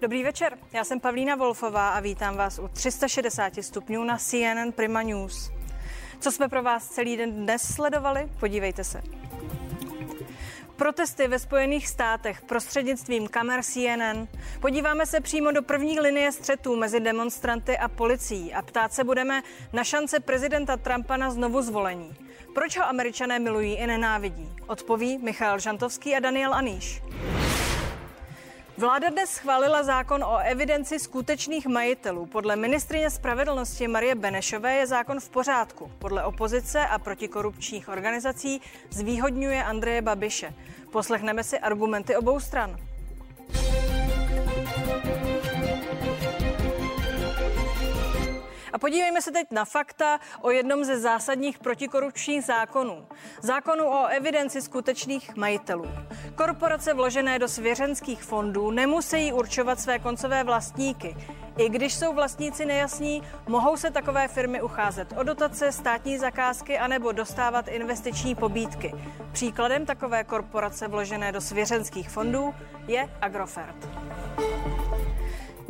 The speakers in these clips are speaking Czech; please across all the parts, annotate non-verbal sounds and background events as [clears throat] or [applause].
Dobrý večer, já jsem Pavlína Wolfová a vítám vás u 360 stupňů na CNN Prima News. Co jsme pro vás celý den dnes sledovali? Podívejte se. Protesty ve Spojených státech prostřednictvím kamer CNN. Podíváme se přímo do první linie střetů mezi demonstranty a policií a ptát se budeme na šance prezidenta Trumpa na znovu zvolení. Proč ho američané milují i nenávidí? Odpoví Michal Žantovský a Daniel Aníš. Vláda dnes schválila zákon o evidenci skutečných majitelů. Podle ministrině spravedlnosti Marie Benešové je zákon v pořádku. Podle opozice a protikorupčních organizací zvýhodňuje Andreje Babiše. Poslechneme si argumenty obou stran. A podívejme se teď na fakta o jednom ze zásadních protikorupčních zákonů. Zákonu o evidenci skutečných majitelů. Korporace vložené do svěřenských fondů nemusí určovat své koncové vlastníky. I když jsou vlastníci nejasní, mohou se takové firmy ucházet o dotace, státní zakázky anebo dostávat investiční pobídky. Příkladem takové korporace vložené do svěřenských fondů je Agrofert.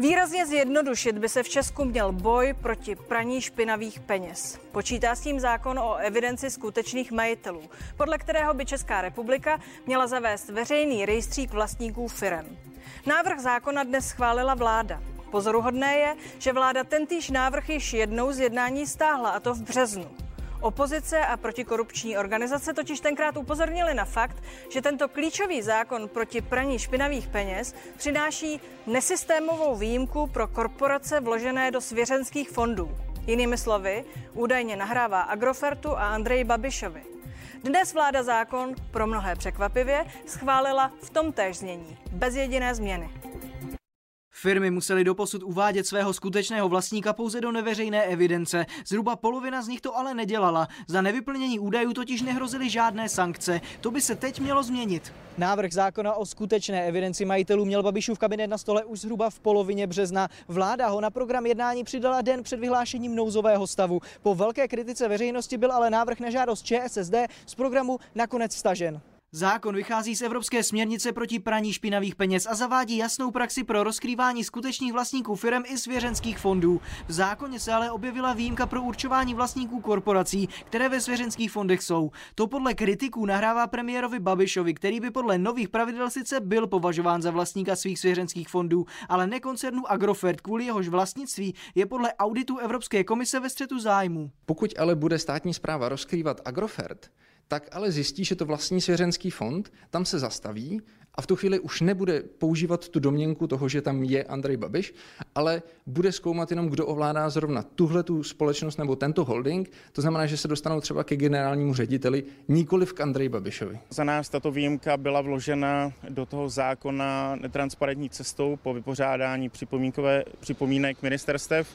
Výrazně zjednodušit by se v Česku měl boj proti praní špinavých peněz. Počítá s tím zákon o evidenci skutečných majitelů, podle kterého by Česká republika měla zavést veřejný rejstřík vlastníků firem. Návrh zákona dnes schválila vláda. Pozoruhodné je, že vláda tentýž návrh již jednou z jednání stáhla, a to v březnu. Opozice a protikorupční organizace totiž tenkrát upozornili na fakt, že tento klíčový zákon proti praní špinavých peněz přináší nesystémovou výjimku pro korporace vložené do svěřenských fondů. Jinými slovy, údajně nahrává Agrofertu a Andreji Babišovi. Dnes vláda zákon, pro mnohé překvapivě, schválila v tom též znění, bez jediné změny. Firmy musely doposud uvádět svého skutečného vlastníka pouze do neveřejné evidence. Zhruba polovina z nich to ale nedělala. Za nevyplnění údajů totiž nehrozily žádné sankce. To by se teď mělo změnit. Návrh zákona o skutečné evidenci majitelů měl Babišův kabinet na stole už zhruba v polovině března. Vláda ho na program jednání přidala den před vyhlášením nouzového stavu. Po velké kritice veřejnosti byl ale návrh na žádost ČSSD z programu nakonec stažen. Zákon vychází z Evropské směrnice proti praní špinavých peněz a zavádí jasnou praxi pro rozkrývání skutečných vlastníků firm i svěřenských fondů. V zákoně se ale objevila výjimka pro určování vlastníků korporací, které ve svěřenských fondech jsou. To podle kritiků nahrává premiérovi Babišovi, který by podle nových pravidel sice byl považován za vlastníka svých svěřenských fondů, ale ne koncernu Agrofert, kvůli jehož vlastnictví je podle auditu Evropské komise ve střetu zájmu. Pokud ale bude státní zpráva rozkrývat Agrofert, tak ale zjistí, že to vlastní svěřenský fond, tam se zastaví a v tu chvíli už nebude používat tu domněnku toho, že tam je Andrej Babiš, ale bude zkoumat jenom, kdo ovládá zrovna tuhle tu společnost nebo tento holding. To znamená, že se dostanou třeba ke generálnímu řediteli, nikoli k Andrej Babišovi. Za nás tato výjimka byla vložena do toho zákona netransparentní cestou po vypořádání připomínek ministerstev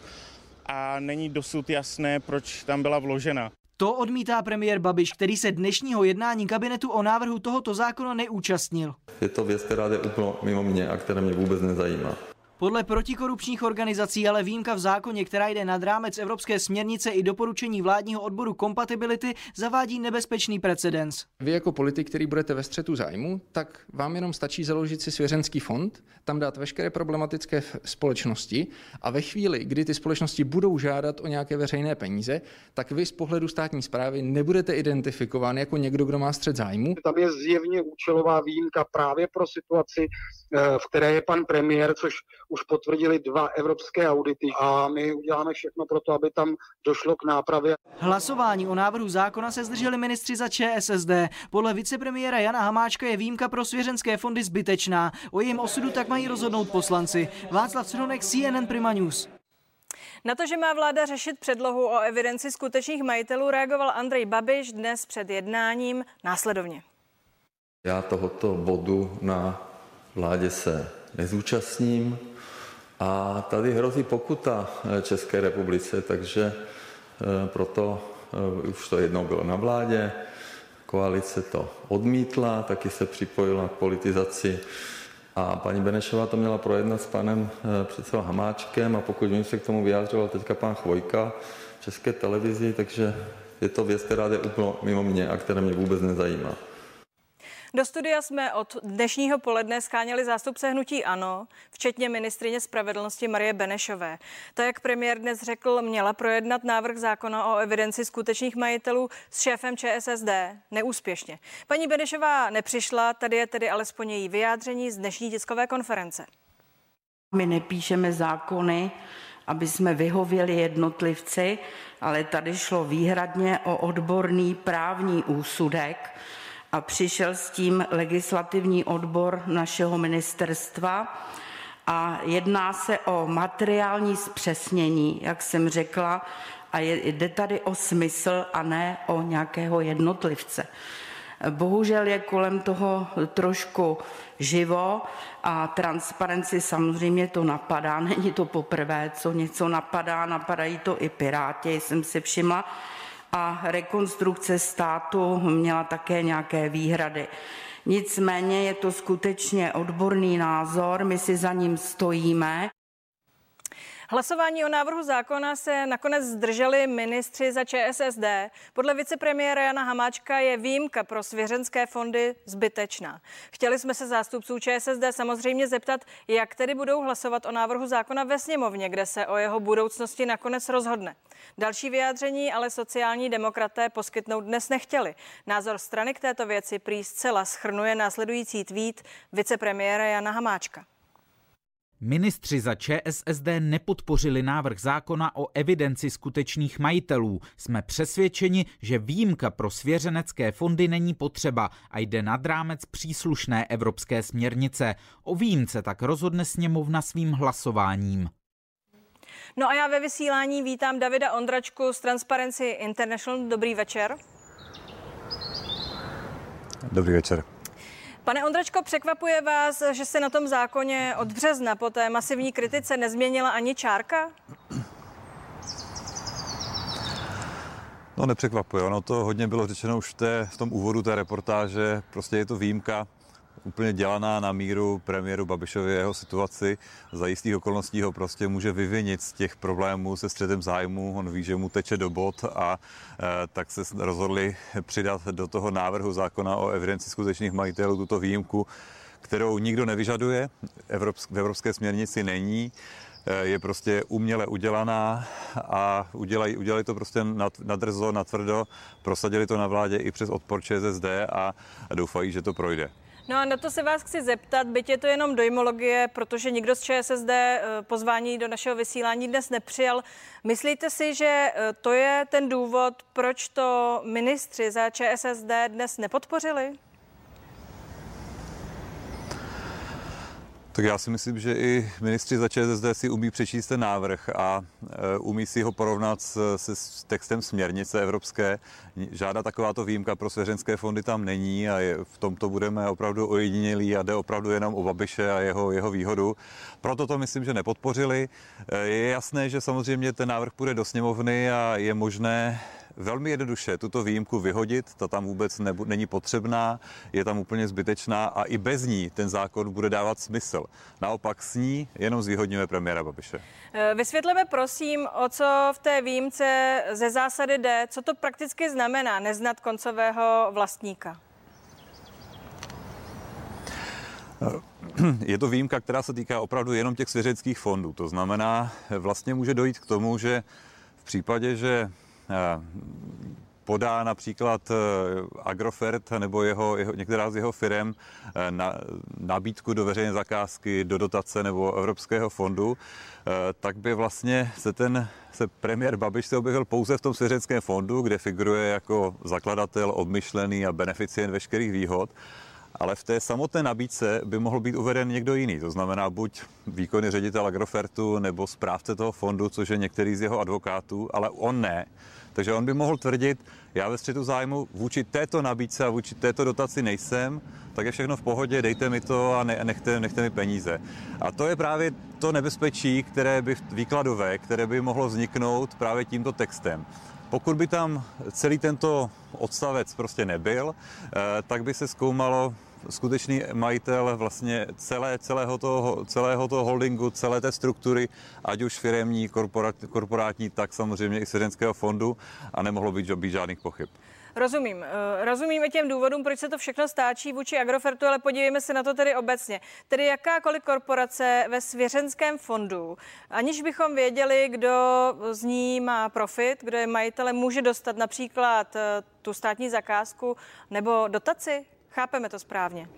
a není dosud jasné, proč tam byla vložena. To odmítá premiér Babiš, který se dnešního jednání kabinetu o návrhu tohoto zákona neúčastnil. Je to věc, která jde úplně mimo mě a která mě vůbec nezajímá. Podle protikorupčních organizací ale výjimka v zákoně, která jde nad rámec evropské směrnice i doporučení vládního odboru kompatibility, zavádí nebezpečný precedens. Vy jako politik, který budete ve střetu zájmu, tak vám jenom stačí založit si svěřenský fond, tam dát veškeré problematické společnosti a ve chvíli, kdy ty společnosti budou žádat o nějaké veřejné peníze, tak vy z pohledu státní zprávy nebudete identifikován jako někdo, kdo má střed zájmu. Tam je zjevně účelová výjimka právě pro situaci, eh, v které je pan premiér, což už potvrdili dva evropské audity a my uděláme všechno pro to, aby tam došlo k nápravě. Hlasování o návrhu zákona se zdrželi ministři za ČSSD. Podle vicepremiéra Jana Hamáčka je výjimka pro svěřenské fondy zbytečná. O jejím osudu tak mají rozhodnout poslanci. Václav Sronek, CNN Prima News. Na to, že má vláda řešit předlohu o evidenci skutečných majitelů, reagoval Andrej Babiš dnes před jednáním následovně. Já tohoto bodu na vládě se nezúčastním. A tady hrozí pokuta eh, České republice, takže eh, proto eh, už to jednou bylo na vládě, koalice to odmítla, taky se připojila k politizaci. A paní Benešová to měla projednat s panem předsedou Hamáčkem. A pokud vím, se k tomu vyjádřoval teďka pán Chvojka v České televizi, takže je to věc, která jde úplně mimo mě a která mě vůbec nezajímá. Do studia jsme od dnešního poledne scháněli zástupce hnutí ANO, včetně ministrině spravedlnosti Marie Benešové. To, jak premiér dnes řekl, měla projednat návrh zákona o evidenci skutečných majitelů s šéfem ČSSD. Neúspěšně. Paní Benešová nepřišla, tady je tedy alespoň její vyjádření z dnešní tiskové konference. My nepíšeme zákony, aby jsme vyhověli jednotlivci, ale tady šlo výhradně o odborný právní úsudek a přišel s tím legislativní odbor našeho ministerstva a jedná se o materiální zpřesnění, jak jsem řekla, a jde tady o smysl a ne o nějakého jednotlivce. Bohužel je kolem toho trošku živo a transparenci samozřejmě to napadá. [laughs] Není to poprvé, co něco napadá, napadají to i Piráti, jsem si všimla. A rekonstrukce státu měla také nějaké výhrady. Nicméně je to skutečně odborný názor, my si za ním stojíme. Hlasování o návrhu zákona se nakonec zdrželi ministři za ČSSD. Podle vicepremiéra Jana Hamáčka je výjimka pro svěřenské fondy zbytečná. Chtěli jsme se zástupců ČSSD samozřejmě zeptat, jak tedy budou hlasovat o návrhu zákona ve sněmovně, kde se o jeho budoucnosti nakonec rozhodne. Další vyjádření ale sociální demokraté poskytnout dnes nechtěli. Názor strany k této věci prý zcela schrnuje následující tweet vicepremiéra Jana Hamáčka. Ministři za ČSSD nepodpořili návrh zákona o evidenci skutečných majitelů. Jsme přesvědčeni, že výjimka pro svěřenecké fondy není potřeba a jde nad rámec příslušné evropské směrnice. O výjimce tak rozhodne sněmovna svým hlasováním. No a já ve vysílání vítám Davida Ondračku z Transparency International. Dobrý večer. Dobrý večer. Pane Ondračko, překvapuje vás, že se na tom zákoně od března po té masivní kritice nezměnila ani čárka? No nepřekvapuje, ono to hodně bylo řečeno už v, té, v tom úvodu té reportáže, prostě je to výjimka, úplně dělaná na míru premiéru Babišovi jeho situaci. Za jistých okolností ho prostě může vyvinit z těch problémů se středem zájmu. On ví, že mu teče do bod a e, tak se rozhodli přidat do toho návrhu zákona o evidenci skutečných majitelů tuto výjimku, kterou nikdo nevyžaduje, Evropsk, v evropské směrnici není e, je prostě uměle udělaná a udělají, udělali to prostě nadrzo, natvrdo, prosadili to na vládě i přes odpor ČSSD a doufají, že to projde. No a na to se vás chci zeptat, byť je to jenom dojmologie, protože nikdo z ČSSD eh, pozvání do našeho vysílání dnes nepřijal. Myslíte si, že eh, to je ten důvod, proč to ministři za ČSSD dnes nepodpořili? Tak já si myslím, že i ministři za ČSSD si umí přečíst ten návrh a e, umí si ho porovnat se, s textem směrnice evropské. Žádná takováto výjimka pro svěřenské fondy tam není a je, v tomto budeme opravdu ojedinělí a jde opravdu jenom o Babiše a jeho, jeho výhodu. Proto to myslím, že nepodpořili. E, je jasné, že samozřejmě ten návrh půjde do sněmovny a je možné velmi jednoduše tuto výjimku vyhodit, ta tam vůbec nebu, není potřebná, je tam úplně zbytečná a i bez ní ten zákon bude dávat smysl. Naopak s ní jenom zvýhodňuje premiéra Babiše. Eh, vysvětleme prosím, o co v té výjimce ze zásady jde, co to prakticky znamená neznat koncového vlastníka. [clears throat] Je to výjimka, která se týká opravdu jenom těch svěřeckých fondů. To znamená, vlastně může dojít k tomu, že v případě, že Eh, podá například eh, Agrofert nebo jeho, jeho, některá z jeho firm eh, na, nabídku do veřejné zakázky, do dotace nebo Evropského fondu, tak by vlastně se ten se premiér Babiš se objevil pouze v tom svěřenském fondu, kde figuruje jako zakladatel, obmyšlený a beneficient veškerých výhod ale v té samotné nabídce by mohl být uveden někdo jiný. To znamená buď výkonný ředitel Agrofertu nebo správce toho fondu, což je některý z jeho advokátů, ale on ne. Takže on by mohl tvrdit, já ve střetu zájmu vůči této nabídce a vůči této dotaci nejsem, tak je všechno v pohodě, dejte mi to a ne, nechte, nechte mi peníze. A to je právě to nebezpečí, které by výkladové, které by mohlo vzniknout právě tímto textem. Pokud by tam celý tento odstavec prostě nebyl, eh, tak by se zkoumalo skutečný majitel vlastně celé, celého, toho, celého toho holdingu, celé té struktury, ať už firemní, korporát, korporátní, tak samozřejmě i svěřenského fondu a nemohlo být, být žádných pochyb. Rozumím. Eh, rozumíme těm důvodům, proč se to všechno stáčí vůči Agrofertu, ale podívejme se na to tedy obecně. Tedy jakákoliv korporace ve svěřenském fondu, aniž bychom věděli, kdo z ní má profit, kdo je majitele, může dostat například eh, tu státní zakázku nebo dotaci? Chápeme to správně.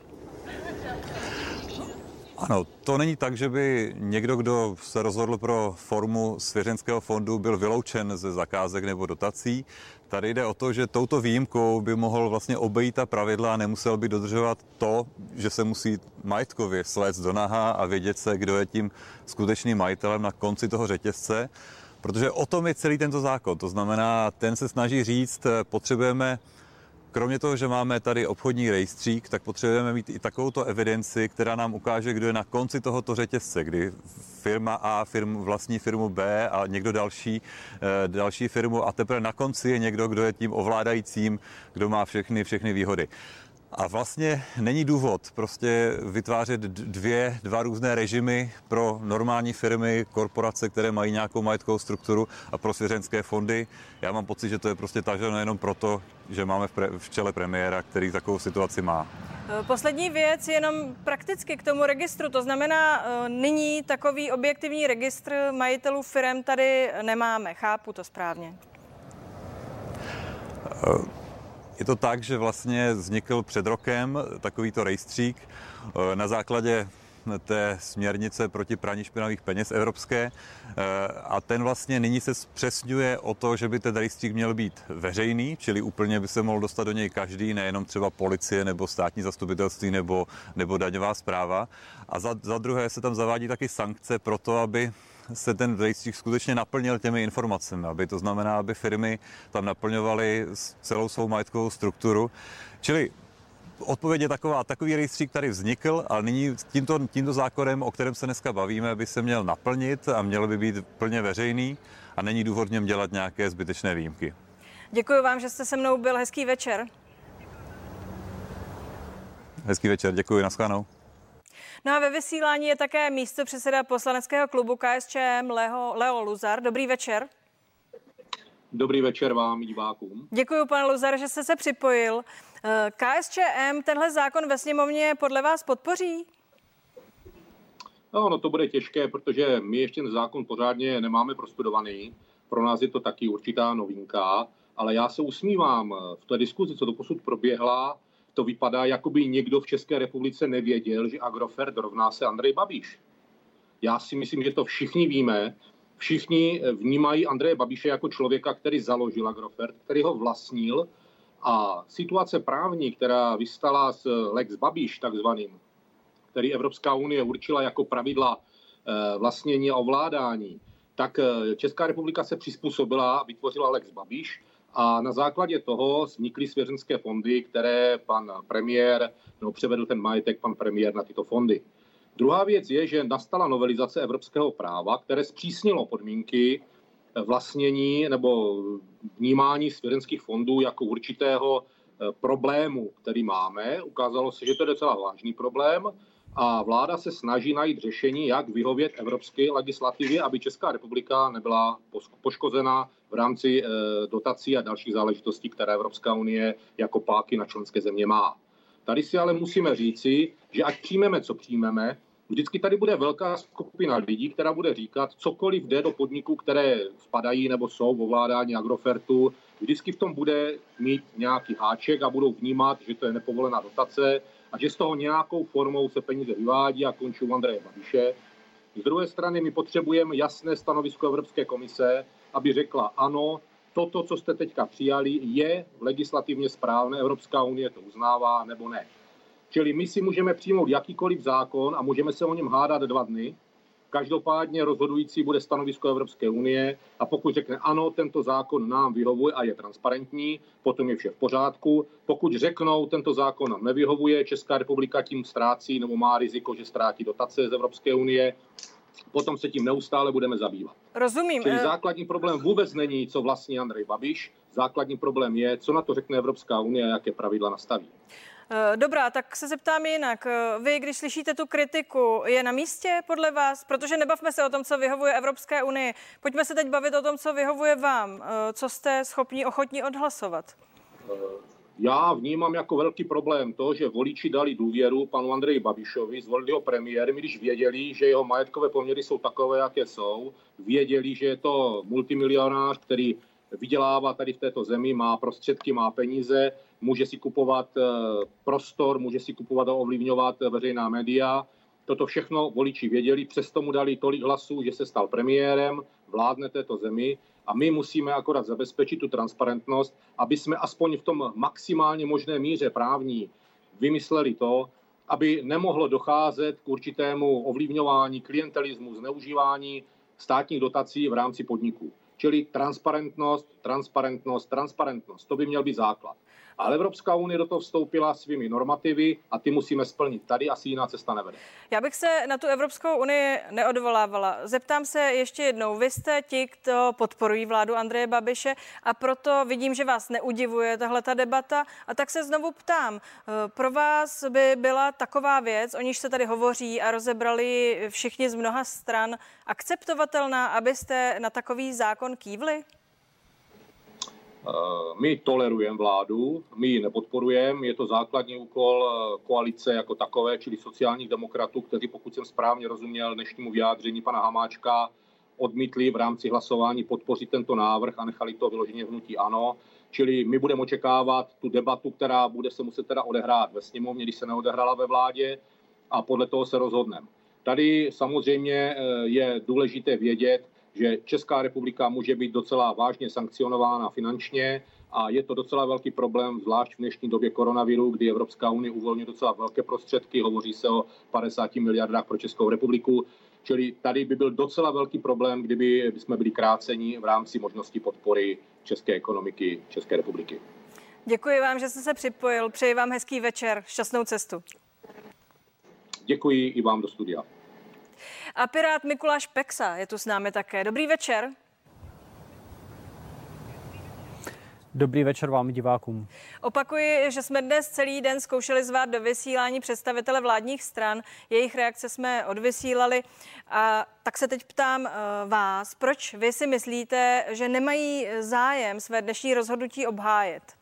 Ano, to není tak, že by někdo, kdo se rozhodl pro formu svěřenského fondu, byl vyloučen ze zakázek nebo dotací. Tady jde o to, že touto výjimkou by mohl vlastně obejít ta pravidla a nemusel by dodržovat to, že se musí majetkově slézt do naha a vědět se, kdo je tím skutečným majitelem na konci toho řetězce. Protože o tom je celý tento zákon. To znamená, ten se snaží říct, potřebujeme Kromě toho, že máme tady obchodní rejstřík, tak potřebujeme mít i takovouto evidenci, která nám ukáže, kdo je na konci tohoto řetězce, kdy firma A firm, vlastní firmu B a někdo další, eh, další firmu a teprve na konci je někdo, kdo je tím ovládajícím, kdo má všechny, všechny výhody. A vlastně není důvod prostě vytvářet dvě, dva různé režimy pro normální firmy, korporace, které mají nějakou majetkovou strukturu a pro svěřenské fondy. Já mám pocit, že to je prostě taženo jenom proto, že máme v, pre, v čele premiéra, který takovou situaci má. Poslední věc jenom prakticky k tomu registru. To znamená, eh, nyní takový objektivní registr majitelů firm tady nemáme. Chápu to správně. Uh je to tak, že vlastně vznikl před rokem takovýto rejstřík eh, na základě té směrnice proti praní špinavých peněz evropské eh, a ten vlastně nyní se zpřesňuje o to, že by ten rejstřík měl být veřejný, čili úplně by se mohl dostat do něj každý, nejenom třeba policie nebo státní zastupitelství nebo, nebo daňová zpráva. A za, za druhé se tam zavádí taky sankce pro to, aby se ten rejstřík skutečně naplnil těmi informacemi, aby to znamená, aby firmy tam naplňovaly celou svou majetkovou strukturu. Čili Odpověď je taková, takový rejstřík tady vznikl a nyní tímto, tímto zákonem, o kterém se dneska bavíme, by se měl naplnit a měl by být plně veřejný a není důvod v něm dělat nějaké zbytečné výjimky. Děkuji vám, že jste se mnou byl. Hezký večer. Hezký večer, děkuji, naschledanou. No a ve vysílání je také místo předseda poslaneckého klubu KSČM Leo, Leo Luzar. Dobrý večer. Dobrý večer vám, divákům. Děkuji, pane Luzar, že jste se připojil. Eh, KSČM tenhle zákon ve sněmovně podle vás podpoří? No, no to bude těžké, protože my ještě ten zákon pořádně nemáme prostudovaný. Pro nás je to taky určitá novinka, ale já se usmívám v té diskuzi, co to posud proběhla, to vypadá, jako by někdo v České republice nevěděl, že Agrofert rovná se Andrej Babiš. Já si myslím, že to všichni víme. Všichni vnímají Andreje Babiše jako člověka, který založil Agrofert, který ho vlastnil. A situace právní, která vystala s Lex Babiš takzvaným, který Evropská unie určila jako pravidla eh, vlastnění a ovládání, tak eh, Česká republika se přizpůsobila a vytvořila Lex Babiš, a na základě toho vznikly svěřenské fondy, které pan premiér, no převedl ten majetek pan premiér na tyto fondy. Druhá věc je, že nastala novelizace evropského práva, které zpřísnilo podmínky vlastnění nebo vnímání svěřenských fondů jako určitého eh, problému, který máme. Ukázalo se, že to je docela vážný problém a vláda se snaží najít řešení, jak vyhovět evropské legislativě, aby Česká republika nebyla poškozena v rámci eh, dotací a dalších záležitostí, které Evropská unie jako páky na členské země má. Tady si ale musíme říci, že ať přijmeme, co přijmeme, vždycky tady bude velká skupina lidí, která bude říkat, cokoliv jde do podniků, které spadají nebo jsou v ovládání Agrofertu, vždycky v tom bude mít nějaký háček a budou vnímat, že to je nepovolená dotace a že z toho nějakou formou se peníze vyvádí a končí u Andreje Babiše. Z druhé strany my potřebujeme jasné stanovisko Evropské komise, aby řekla ano, toto, co jste teďka přijali, je legislativně správné, Evropská unie to uznává nebo ne. Čili my si můžeme přijmout jakýkoliv zákon a můžeme se o něm hádat dva dny. Každopádně rozhodující bude stanovisko Evropské unie a pokud řekne ano, tento zákon nám vyhovuje a je transparentní, potom je vše v pořádku. Pokud řeknou, tento zákon nám nevyhovuje, Česká republika tím ztrácí nebo má riziko, že ztrátí dotace z Evropské unie, potom se tím neustále budeme zabývat. Rozumím. Čili eh, základní problém vůbec není, co vlastně Andrej Babiš. Základní problém je, co na to řekne Evropská unie a jaké pravidla nastaví. Eh, dobrá, tak se zeptám jinak. Eh, vy, když slyšíte tu kritiku, je na místě podle vás? Protože nebavme se o tom, co vyhovuje Evropské unii. Pojďme se teď bavit o tom, co vyhovuje vám. Co jste schopni, ochotní odhlasovat? Já vnímám jako velký problém to, že voliči dali důvěru panu Andreji Babišovi, zvolili ho premiérem, když věděli, že jeho majetkové poměry jsou takové, jaké jsou, věděli, že je to multimilionář, který vydělává tady v této zemi, má prostředky, má peníze, může si kupovat eh, prostor, může si kupovat a ovlivňovat veřejná média. Toto všechno voliči věděli, přesto mu dali tolik hlasů, že se stal premiérem, vládne této zemi a my musíme akorát zabezpečit tu transparentnost, aby jsme aspoň v tom maximálně možné míře právní vymysleli to, aby nemohlo docházet k určitému ovlivňování, klientelismu, zneužívání státních dotací v rámci podniků. Čili transparentnost, transparentnost, transparentnost. To by měl být základ. Ale Evropská unie do toho vstoupila svými normativy a ty musíme splnit. Tady asi jiná cesta nevede. Já bych se na tu Evropskou unii neodvolávala. Zeptám se ještě jednou. Vy jste ti, kdo podporují vládu Andreje Babiše a proto vidím, že vás neudivuje tahle ta debata. A tak se znovu ptám. Pro vás by byla taková věc, o níž se tady hovoří a rozebrali všichni z mnoha stran, akceptovatelná, abyste na takový zákon kývli? Eh, my tolerujeme vládu, my ji nepodporujeme, je to základní úkol eh, koalice jako takové, čili sociálních demokratů, kteří, pokud jsem správně rozuměl dnešnímu vyjádření pana Hamáčka, odmítli v rámci hlasování podpořit tento návrh a nechali to vyloženě hnutí ano. Čili my budeme očekávat tu debatu, která bude se muset teda odehrát ve sněmovně, když se neodehrála ve vládě a podle toho se rozhodneme. Tady samozřejmě eh, je důležité vědět, že Česká republika může být docela vážně sankcionována finančně a je to docela velký problém, zvlášť v dnešní době koronaviru, kdy Evropská unie uvolňuje docela velké prostředky, hovoří se o 50 miliardách pro Českou republiku. Čili tady by byl docela velký problém, kdyby jsme byli kráceni v rámci možnosti podpory české ekonomiky České republiky. Děkuji vám, že jste se připojil. Přeji vám hezký večer, šťastnou cestu. Děkuji i vám do studia. A pirát Mikuláš Peksa je tu s námi také. Dobrý večer. Dobrý večer vám divákům. Opakuji, že jsme dnes celý den zkoušeli zvát do vysílání představitele vládních stran. Jejich reakce jsme odvysílali. A tak se teď ptám uh, vás, proč vy si myslíte, že nemají zájem své dnešní rozhodnutí obhájet?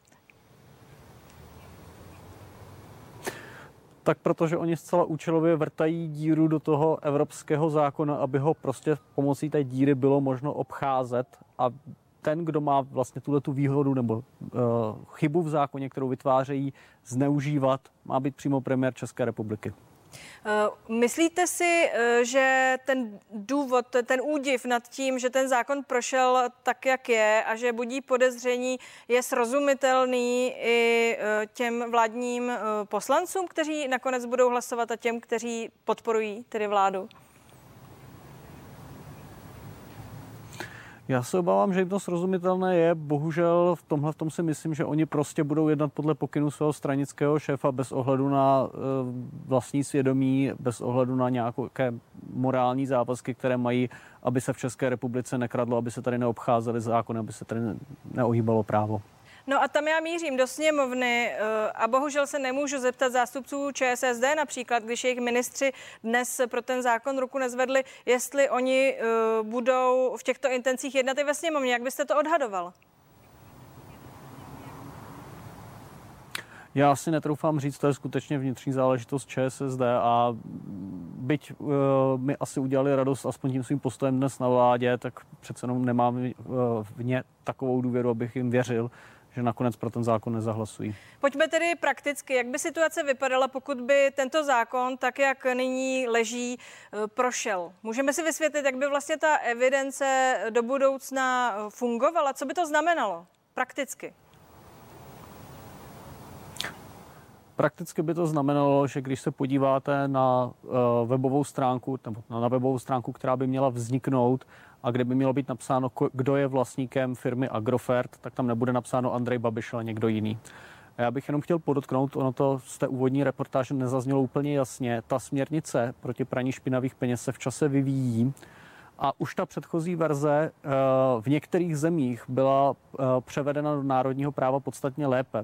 Tak protože oni zcela účelově vrtají díru do toho evropského zákona, aby ho prostě pomocí té díry bylo možno obcházet a ten, kdo má vlastně tuhle tu výhodu nebo uh, chybu v zákoně, kterou vytvářejí, zneužívat, má být přímo premiér České republiky. Eh, myslíte si, eh, že ten důvod, ten údiv nad tím, že ten zákon prošel tak, jak je a že budí podezření, je srozumitelný i eh, těm vládním poslancům, kteří nakonec budou hlasovat a těm, kteří podporují tedy vládu? Já se obávám, že jim to srozumitelné je. Bohužel v tomhle v tom si myslím, že oni prostě budou jednat podle pokynu svého stranického šéfa bez ohledu na e, vlastní svědomí, bez ohledu na nějaké morální závazky, které mají, aby se v České republice nekradlo, aby se tady neobcházely zákony, aby se tady neohýbalo právo. No a tam já mířím do sněmovny eh, a bohužel se nemůžu zeptat zástupců ČSSD například, když jejich ministři dnes pro ten zákon ruku nezvedli, jestli oni eh, budou v těchto intencích jednat i ve sněmovně. Jak byste to odhadoval? Já si netroufám říct, to je skutečně vnitřní záležitost ČSSD a byť uh, mi asi udělali radost aspoň tím svým postojem dnes na vládě, tak přece jenom nemám uh, v ně takovou důvěru, abych jim věřil, že nakonec pro ten zákon nezahlasují. Pojďme tedy prakticky. Jak by situace vypadala, pokud by tento zákon, tak jak nyní leží, eh, prošel? Můžeme si vysvětlit, jak by vlastně ta evidence do budoucna eh, fungovala? Co by to znamenalo prakticky? Prakticky by to znamenalo, že když se podíváte na uh, webovou stránku, nebo na webovou stránku, která by měla vzniknout a kde by mělo být napsáno, kdo je vlastníkem firmy Agrofert, tak tam nebude napsáno Andrej Babiš, ale někdo jiný. A já bych jenom chtěl podotknout, ono to z té úvodní reportáže nezaznělo úplně jasně. Ta směrnice proti praní špinavých peněz se v čase vyvíjí a už ta předchozí verze eh, v některých zemích byla eh, převedena do národního práva podstatně lépe.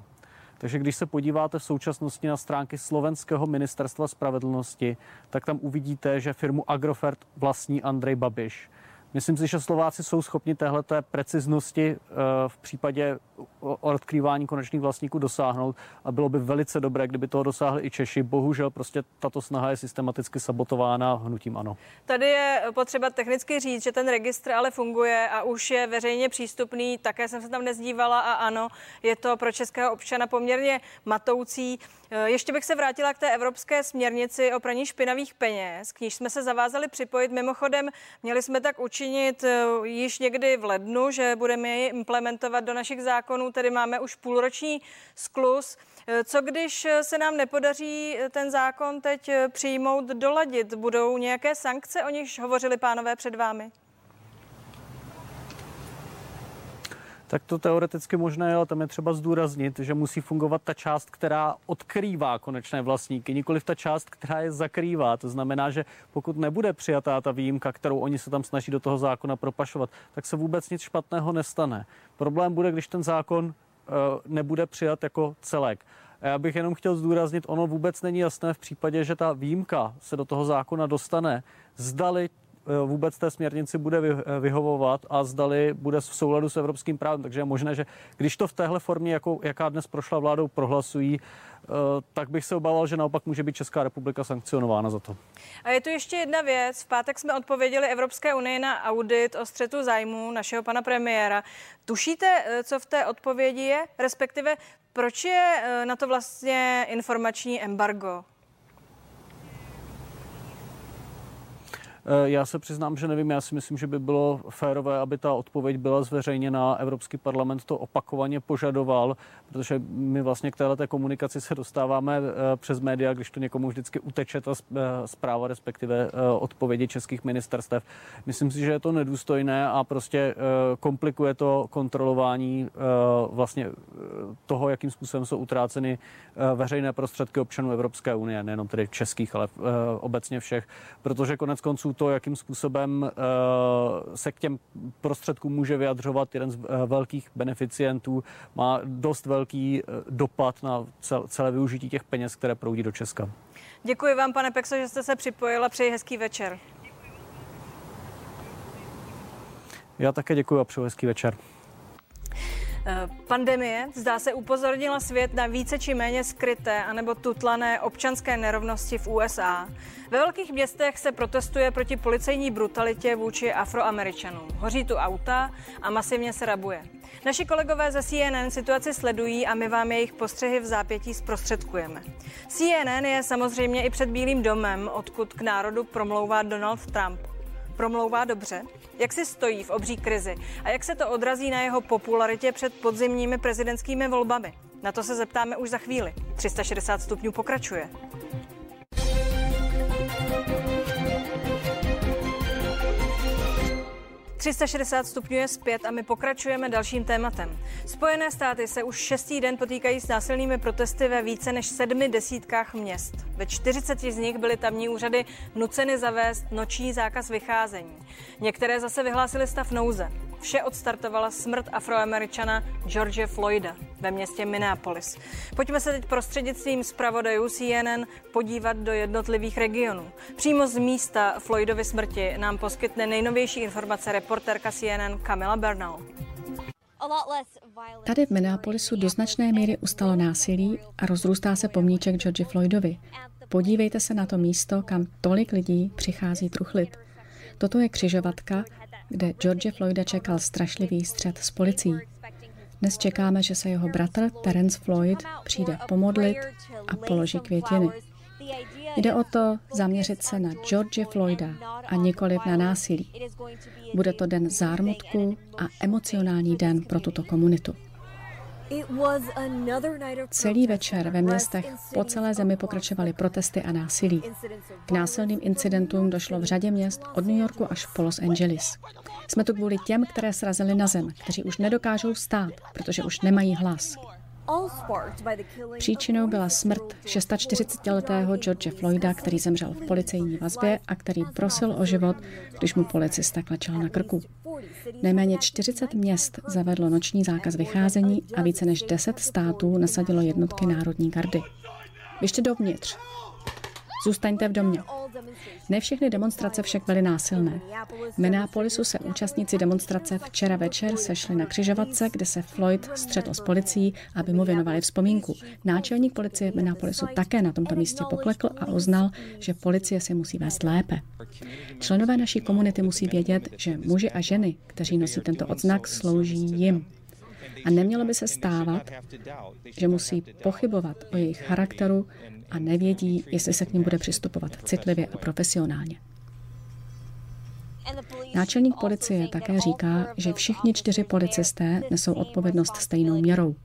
Takže když se podíváte v současnosti na stránky slovenského ministerstva spravedlnosti, tak tam uvidíte, že firmu Agrofert vlastní Andrej Babiš Myslím si, že Slováci jsou schopni téhleté preciznosti eh, v případě odkrývání konečných vlastníků dosáhnout a bylo by velice dobré, kdyby toho dosáhli i Češi. Bohužel prostě tato snaha je systematicky sabotována hnutím ano. Tady je potřeba technicky říct, že ten registr ale funguje a už je veřejně přístupný. Také jsem se tam nezdívala a ano, je to pro českého občana poměrně matoucí. Eh, ještě bych se vrátila k té evropské směrnici o praní špinavých peněz, k níž jsme se zavázali připojit. Mimochodem, měli jsme tak učinit eh, již někdy v lednu, že budeme ji implementovat do našich zákonů, tedy máme už půlroční sklus. Eh, co když se nám nepodaří ten zákon teď přijmout, doladit? Budou nějaké sankce, o nichž hovořili pánové před vámi? Tak to teoreticky možné je, ale tam je třeba zdůraznit, že musí fungovat ta část, která odkrývá konečné vlastníky, nikoli ta část, která je zakrývá. To znamená, že pokud nebude přijatá ta výjimka, kterou oni se tam snaží do toho zákona propašovat, tak se vůbec nic špatného nestane. Problém bude, když ten zákon uh, nebude přijat jako celek. A já bych jenom chtěl zdůraznit, ono vůbec není jasné v případě, že ta výjimka se do toho zákona dostane, zdali Eh, vůbec té směrnici bude eh, vyhovovat a zdali bude v souladu s evropským právem. Takže je možné, že když to v téhle formě, jako, jaká dnes prošla vládou, prohlasují, eh, tak bych se obával, že naopak může být Česká republika sankcionována za to. A je tu ještě jedna věc. V pátek jsme odpověděli Evropské unii na audit o střetu zájmu našeho pana premiéra. Tušíte, co v té odpovědi je? Respektive, proč je na to vlastně informační embargo? Já se přiznám, že nevím, já si myslím, že by bylo férové, aby ta odpověď byla zveřejněna. Evropský parlament to opakovaně požadoval, protože my vlastně k této komunikaci se dostáváme eh, přes média, když to někomu vždycky uteče ta eh, zpráva, respektive odpovědi českých ministerstev. Myslím si, že je to nedůstojné a prostě komplikuje to kontrolování vlastně toho, jakým způsobem jsou utráceny veřejné prostředky občanů Evropské unie, nejenom tedy českých, ale obecně všech, protože konec konců to, jakým způsobem eh, se k těm prostředkům může vyjadřovat jeden z eh, velkých beneficientů, má dost velký eh, dopad na celé využití těch peněz, které proudí do Česka. Děkuji vám, pane Pexo, že jste se připojila. Přeji hezký večer. Já také děkuji a přeji hezký večer. Eh, pandemie zdá se upozornila svět na více či méně skryté anebo tutlané občanské nerovnosti v USA. Ve velkých městech se protestuje proti policejní brutalitě vůči afroameričanům. Hoří tu auta a masivně se rabuje. Naši kolegové ze CNN situaci sledují a my vám jejich postřehy v zápětí zprostředkujeme. CNN je samozřejmě i před Bílým domem, odkud k národu promlouvá Donald Trump promlouvá dobře? Jak si stojí v obří krizi? A jak se to odrazí na jeho popularitě před podzimními prezidentskými volbami? Na to se zeptáme už za chvíli. 360 stupňů pokračuje. 360 stupňů je zpět a my pokračujeme dalším tématem. Spojené státy se už šestý den potýkají s násilnými protesty ve více než sedmi desítkách měst. Ve 40 z nich byly tamní úřady nuceny zavést noční zákaz vycházení. Některé zase vyhlásily stav nouze. Vše odstartovala smrt afroameričana George Floyda ve městě Minneapolis. Pojďme se teď prostřednictvím zpravodajů CNN podívat do jednotlivých regionů. Přímo z místa Floydovy smrti nám poskytne nejnovější informace reportérka CNN Camila Bernal. Tady v Minneapolisu do značné míry ustalo násilí a rozrůstá se pomníček George Floydovi. Podívejte se na to místo, kam tolik lidí přichází truchlit. Toto je křižovatka, kde George Floyda čekal strašlivý střed s policií. Dnes čekáme, že se jeho bratr Terence Floyd přijde pomodlit a položí květiny. Jde o to zaměřit se na George Floyda a nikoliv na násilí. Bude to den zármutku a emocionální den pro tuto komunitu. Celý večer ve městech po celé zemi pokračovaly protesty a násilí. K násilným incidentům došlo v řadě měst od New Yorku až po Los Angeles. Jsme tu kvůli těm, které srazili na zem, kteří už nedokážou stát, protože už nemají hlas. Příčinou byla smrt 46-letého George Floyda, který zemřel v policejní vazbě a který prosil o život, když mu policista klečel na krku. Nejméně 40 měst zavedlo noční zákaz vycházení a více než 10 států nasadilo jednotky národní gardy. Ještě dovnitř. Zůstaňte v domě. Ne všechny demonstrace však byly násilné. V Minneapolisu se účastníci demonstrace včera večer sešli na křižovatce, kde se Floyd střetl s policií, aby mu věnovali vzpomínku. Náčelník policie v Minneapolisu také na tomto místě poklekl a uznal, že policie si musí vést lépe. Členové naší komunity musí vědět, že muži a ženy, kteří nosí tento odznak, slouží jim. A nemělo by se stávat, že musí pochybovat o jejich charakteru a nevědí, jestli se k ním bude přistupovat citlivě a profesionálně. Náčelník policie také říká, že všichni čtyři policisté nesou odpovědnost stejnou měrou.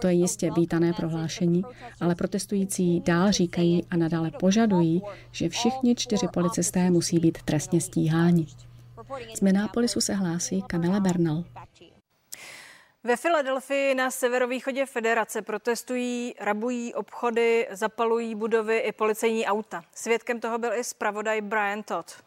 To je jistě vítané prohlášení, ale protestující dál říkají a nadále požadují, že všichni čtyři policisté musí být trestně stíháni. Z Minneapolisu se hlásí Kamila Bernal. Ve Filadelfii na severovýchodě federace protestují, rabují obchody, zapalují budovy i policejní auta. Svědkem toho byl i zpravodaj Brian Todd.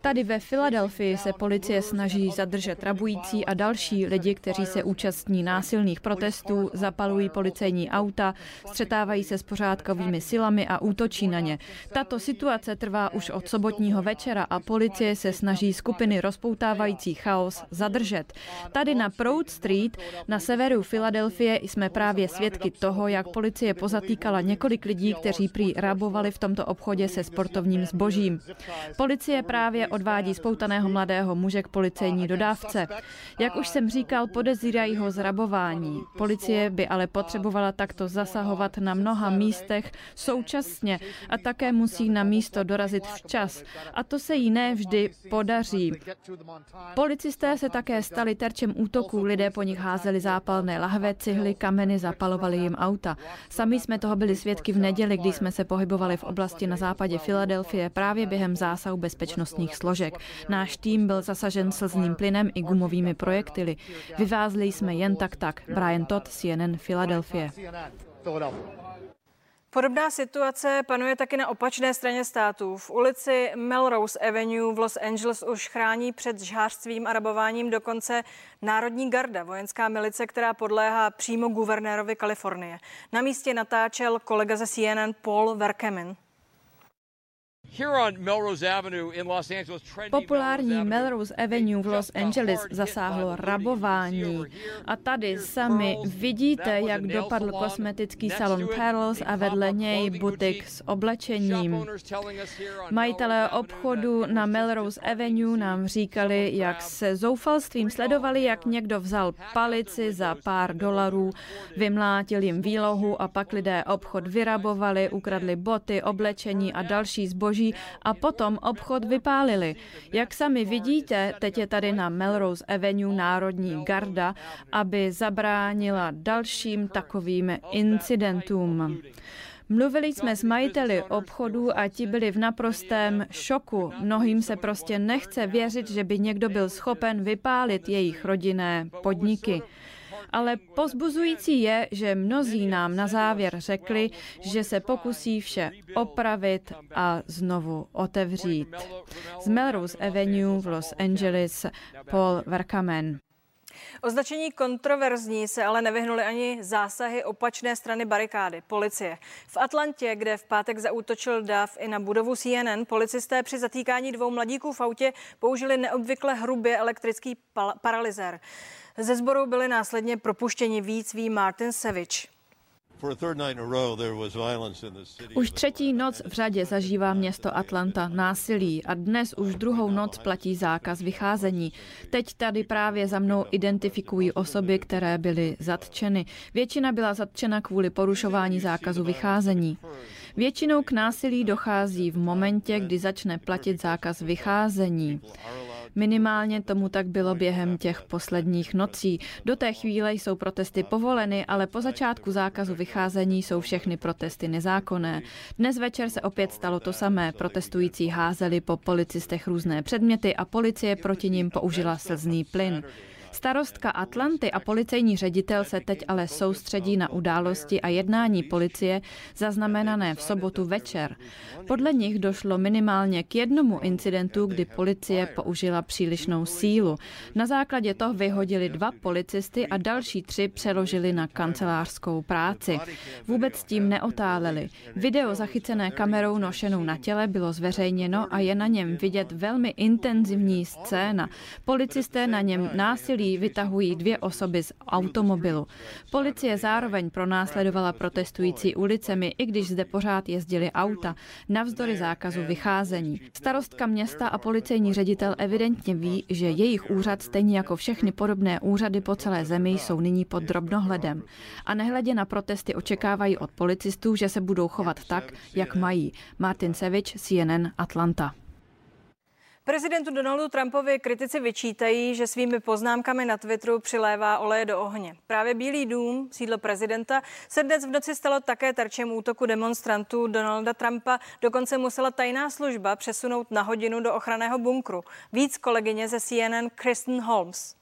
Tady ve Filadelfii se policie snaží zadržet rabující a další lidi, kteří se účastní násilných protestů, zapalují policejní auta, střetávají se s pořádkovými silami a útočí na ně. Tato situace trvá už od sobotního večera a policie se snaží skupiny rozpoutávající chaos zadržet. Tady na Proud Street na severu Filadelfie jsme právě svědky toho, jak policie pozatýkala několik lidí, kteří prý rabovali v tomto obchodě se sportovním zbožím. Policie právě odvádí spoutaného mladého muže k policejní dodávce. Jak už jsem říkal, podezírají ho z rabování. Policie by ale potřebovala takto zasahovat na mnoha místech současně a také musí na místo dorazit včas. A to se jí ne vždy podaří. Policisté se také stali terčem útoků, lidé po nich házeli zápalné lahve, cihly, kameny, zapalovali jim auta. Sami jsme toho byli svědky v neděli, kdy jsme se pohybovali v oblasti na západě Filadelfie právě během zásahu zásahu bezpečnostních složek. Náš tým byl zasažen slzným plynem i gumovými projektily. Vyvázli jsme jen tak tak. Brian Todd, CNN, Philadelphia. Podobná situace panuje taky na opačné straně státu. V ulici Melrose Avenue v Los Angeles už chrání před žhářstvím a rabováním dokonce Národní garda, vojenská milice, která podléhá přímo guvernérovi Kalifornie. Na místě natáčel kolega ze CNN Paul Verkemen. Populární Melrose Avenue v Los Angeles zasáhlo rabování. A tady sami vidíte, jak dopadl kosmetický salon Pearls a vedle něj butik s oblečením. Majitelé obchodu na Melrose Avenue nám říkali, jak se zoufalstvím sledovali, jak někdo vzal palici za pár dolarů, vymlátil jim výlohu a pak lidé obchod vyrabovali, ukradli boty, oblečení a další zboží a potom obchod vypálili. Jak sami vidíte, teď je tady na Melrose Avenue Národní garda, aby zabránila dalším takovým incidentům. Mluvili jsme s majiteli obchodu a ti byli v naprostém šoku. Mnohým se prostě nechce věřit, že by někdo byl schopen vypálit jejich rodinné podniky ale pozbuzující je, že mnozí nám na závěr řekli, že se pokusí vše opravit a znovu otevřít. Z Melrose Avenue v Los Angeles Paul Verkamen. Označení kontroverzní se ale nevyhnuli ani zásahy opačné strany barikády, policie. V Atlantě, kde v pátek zaútočil DAF i na budovu CNN, policisté při zatýkání dvou mladíků v autě použili neobvykle hrubě elektrický paralyzér. Ze sboru byli následně propuštěni víc ví Martin Savage. Už třetí noc v řadě zažívá město Atlanta násilí a dnes už druhou noc platí zákaz vycházení. Teď tady právě za mnou identifikují osoby, které byly zatčeny. Většina byla zatčena kvůli porušování zákazu vycházení. Většinou k násilí dochází v momentě, kdy začne platit zákaz vycházení. Minimálně tomu tak bylo během těch posledních nocí. Do té chvíle jsou protesty povoleny, ale po začátku zákazu vycházení jsou všechny protesty nezákonné. Dnes večer se opět stalo to samé. Protestující házeli po policistech různé předměty a policie proti nim použila slzný plyn. Starostka Atlanty a policejní ředitel se teď ale soustředí na události a jednání policie zaznamenané v sobotu večer. Podle nich došlo minimálně k jednomu incidentu, kdy policie použila přílišnou sílu. Na základě toho vyhodili dva policisty a další tři přeložili na kancelářskou práci. Vůbec tím neotáleli. Video zachycené kamerou nošenou na těle bylo zveřejněno a je na něm vidět velmi intenzivní scéna. Policisté na něm násilí vytahují dvě osoby z automobilu. Policie zároveň pronásledovala protestující ulicemi, i když zde pořád jezdili auta, navzdory zákazu vycházení. Starostka města a policejní ředitel evidentně ví, že jejich úřad, stejně jako všechny podobné úřady po celé zemi, jsou nyní pod drobnohledem. A nehledě na protesty očekávají od policistů, že se budou chovat tak, jak mají. Martin Sevič, CNN Atlanta. Prezidentu Donaldu Trumpovi kritici vyčítají, že svými poznámkami na Twitteru přilévá oleje do ohně. Právě Bílý dům, sídlo prezidenta, se dnes v noci stalo také terčem útoku demonstrantů Donalda Trumpa. Dokonce musela tajná služba přesunout na hodinu do ochranného bunkru. Víc kolegyně ze CNN Kristen Holmes.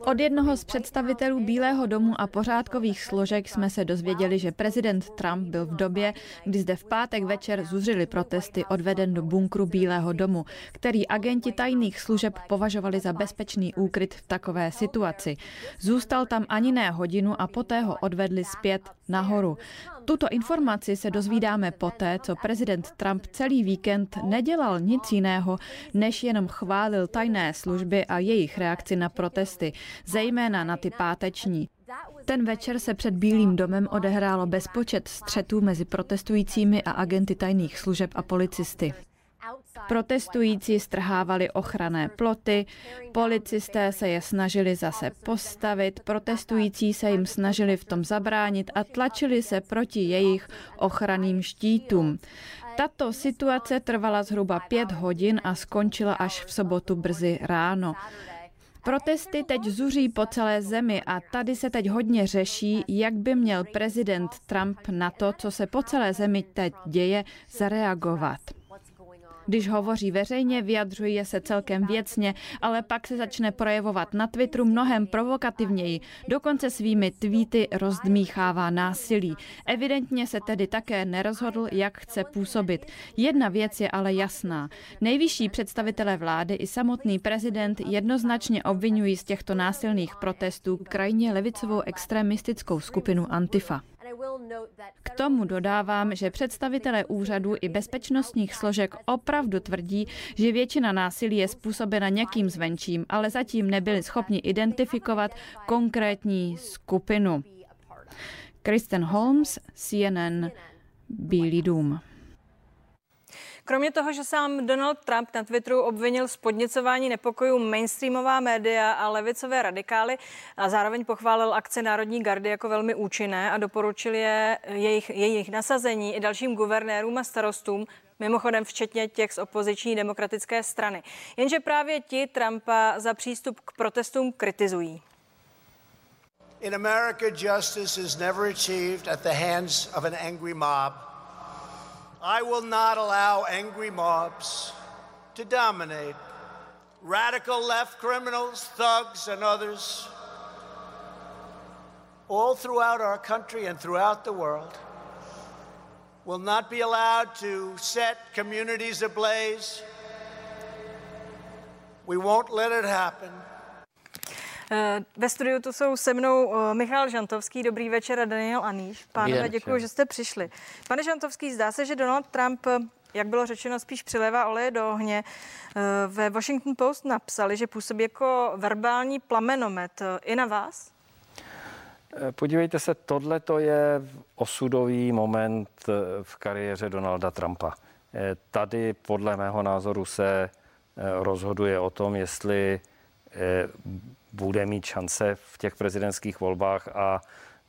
Od jednoho z představitelů Bílého domu a pořádkových složek jsme se dozvěděli, že prezident Trump byl v době, kdy zde v pátek večer zuřili protesty odveden do bunkru Bílého domu, který agenti tajných služeb považovali za bezpečný úkryt v takové situaci. Zůstal tam ani ne hodinu a poté ho odvedli zpět nahoru. Tuto informaci se dozvídáme poté, co prezident Trump celý víkend nedělal nic jiného, než jenom chválil tajné služby a jejich reakci na protesty, zejména na ty páteční. Ten večer se před Bílým domem odehrálo bezpočet střetů mezi protestujícími a agenty tajných služeb a policisty. Protestující strhávali ochranné ploty, policisté se je snažili zase postavit, protestující se jim snažili v tom zabránit a tlačili se proti jejich ochranným štítům. Tato situace trvala zhruba pět hodin a skončila až v sobotu brzy ráno. Protesty teď zuří po celé zemi a tady se teď hodně řeší, jak by měl prezident Trump na to, co se po celé zemi teď děje, zareagovat. Když hovoří veřejně, vyjadřuje se celkem věcně, ale pak se začne projevovat na Twitteru mnohem provokativněji. Dokonce svými tweety rozdmíchává násilí. Evidentně se tedy také nerozhodl, jak chce působit. Jedna věc je ale jasná. Nejvyšší představitelé vlády i samotný prezident jednoznačně obvinují z těchto násilných protestů krajně levicovou extremistickou skupinu Antifa. K tomu dodávám, že představitelé úřadů i bezpečnostních složek opravdu tvrdí, že většina násilí je způsobena někým zvenčím, ale zatím nebyli schopni identifikovat konkrétní skupinu. Kristen Holmes, CNN, Bílý dům. Kromě toho, že sám Donald Trump na Twitteru obvinil z podněcování nepokojů mainstreamová média a levicové radikály a zároveň pochválil akce Národní gardy jako velmi účinné a doporučil je jejich, jejich nasazení i dalším guvernérům a starostům, mimochodem včetně těch z opoziční demokratické strany. Jenže právě ti Trumpa za přístup k protestům kritizují. In America, justice is never achieved at the hands of an angry mob. I will not allow angry mobs to dominate. Radical left criminals, thugs, and others, all throughout our country and throughout the world, will not be allowed to set communities ablaze. We won't let it happen. Eh, ve studiu tu jsou se mnou eh, Michal Žantovský, dobrý večer a Daniel Aníš. Pánové, děkuji, že jste přišli. Pane Žantovský, zdá se, že Donald Trump jak bylo řečeno, spíš přilévá oleje do ohně. Eh, ve Washington Post napsali, že působí jako verbální plamenomet. I na vás? Podívejte se, tohle to je osudový moment v kariéře Donalda Trumpa. Tady podle mého názoru se rozhoduje o tom, jestli bude mít šance v těch prezidentských volbách a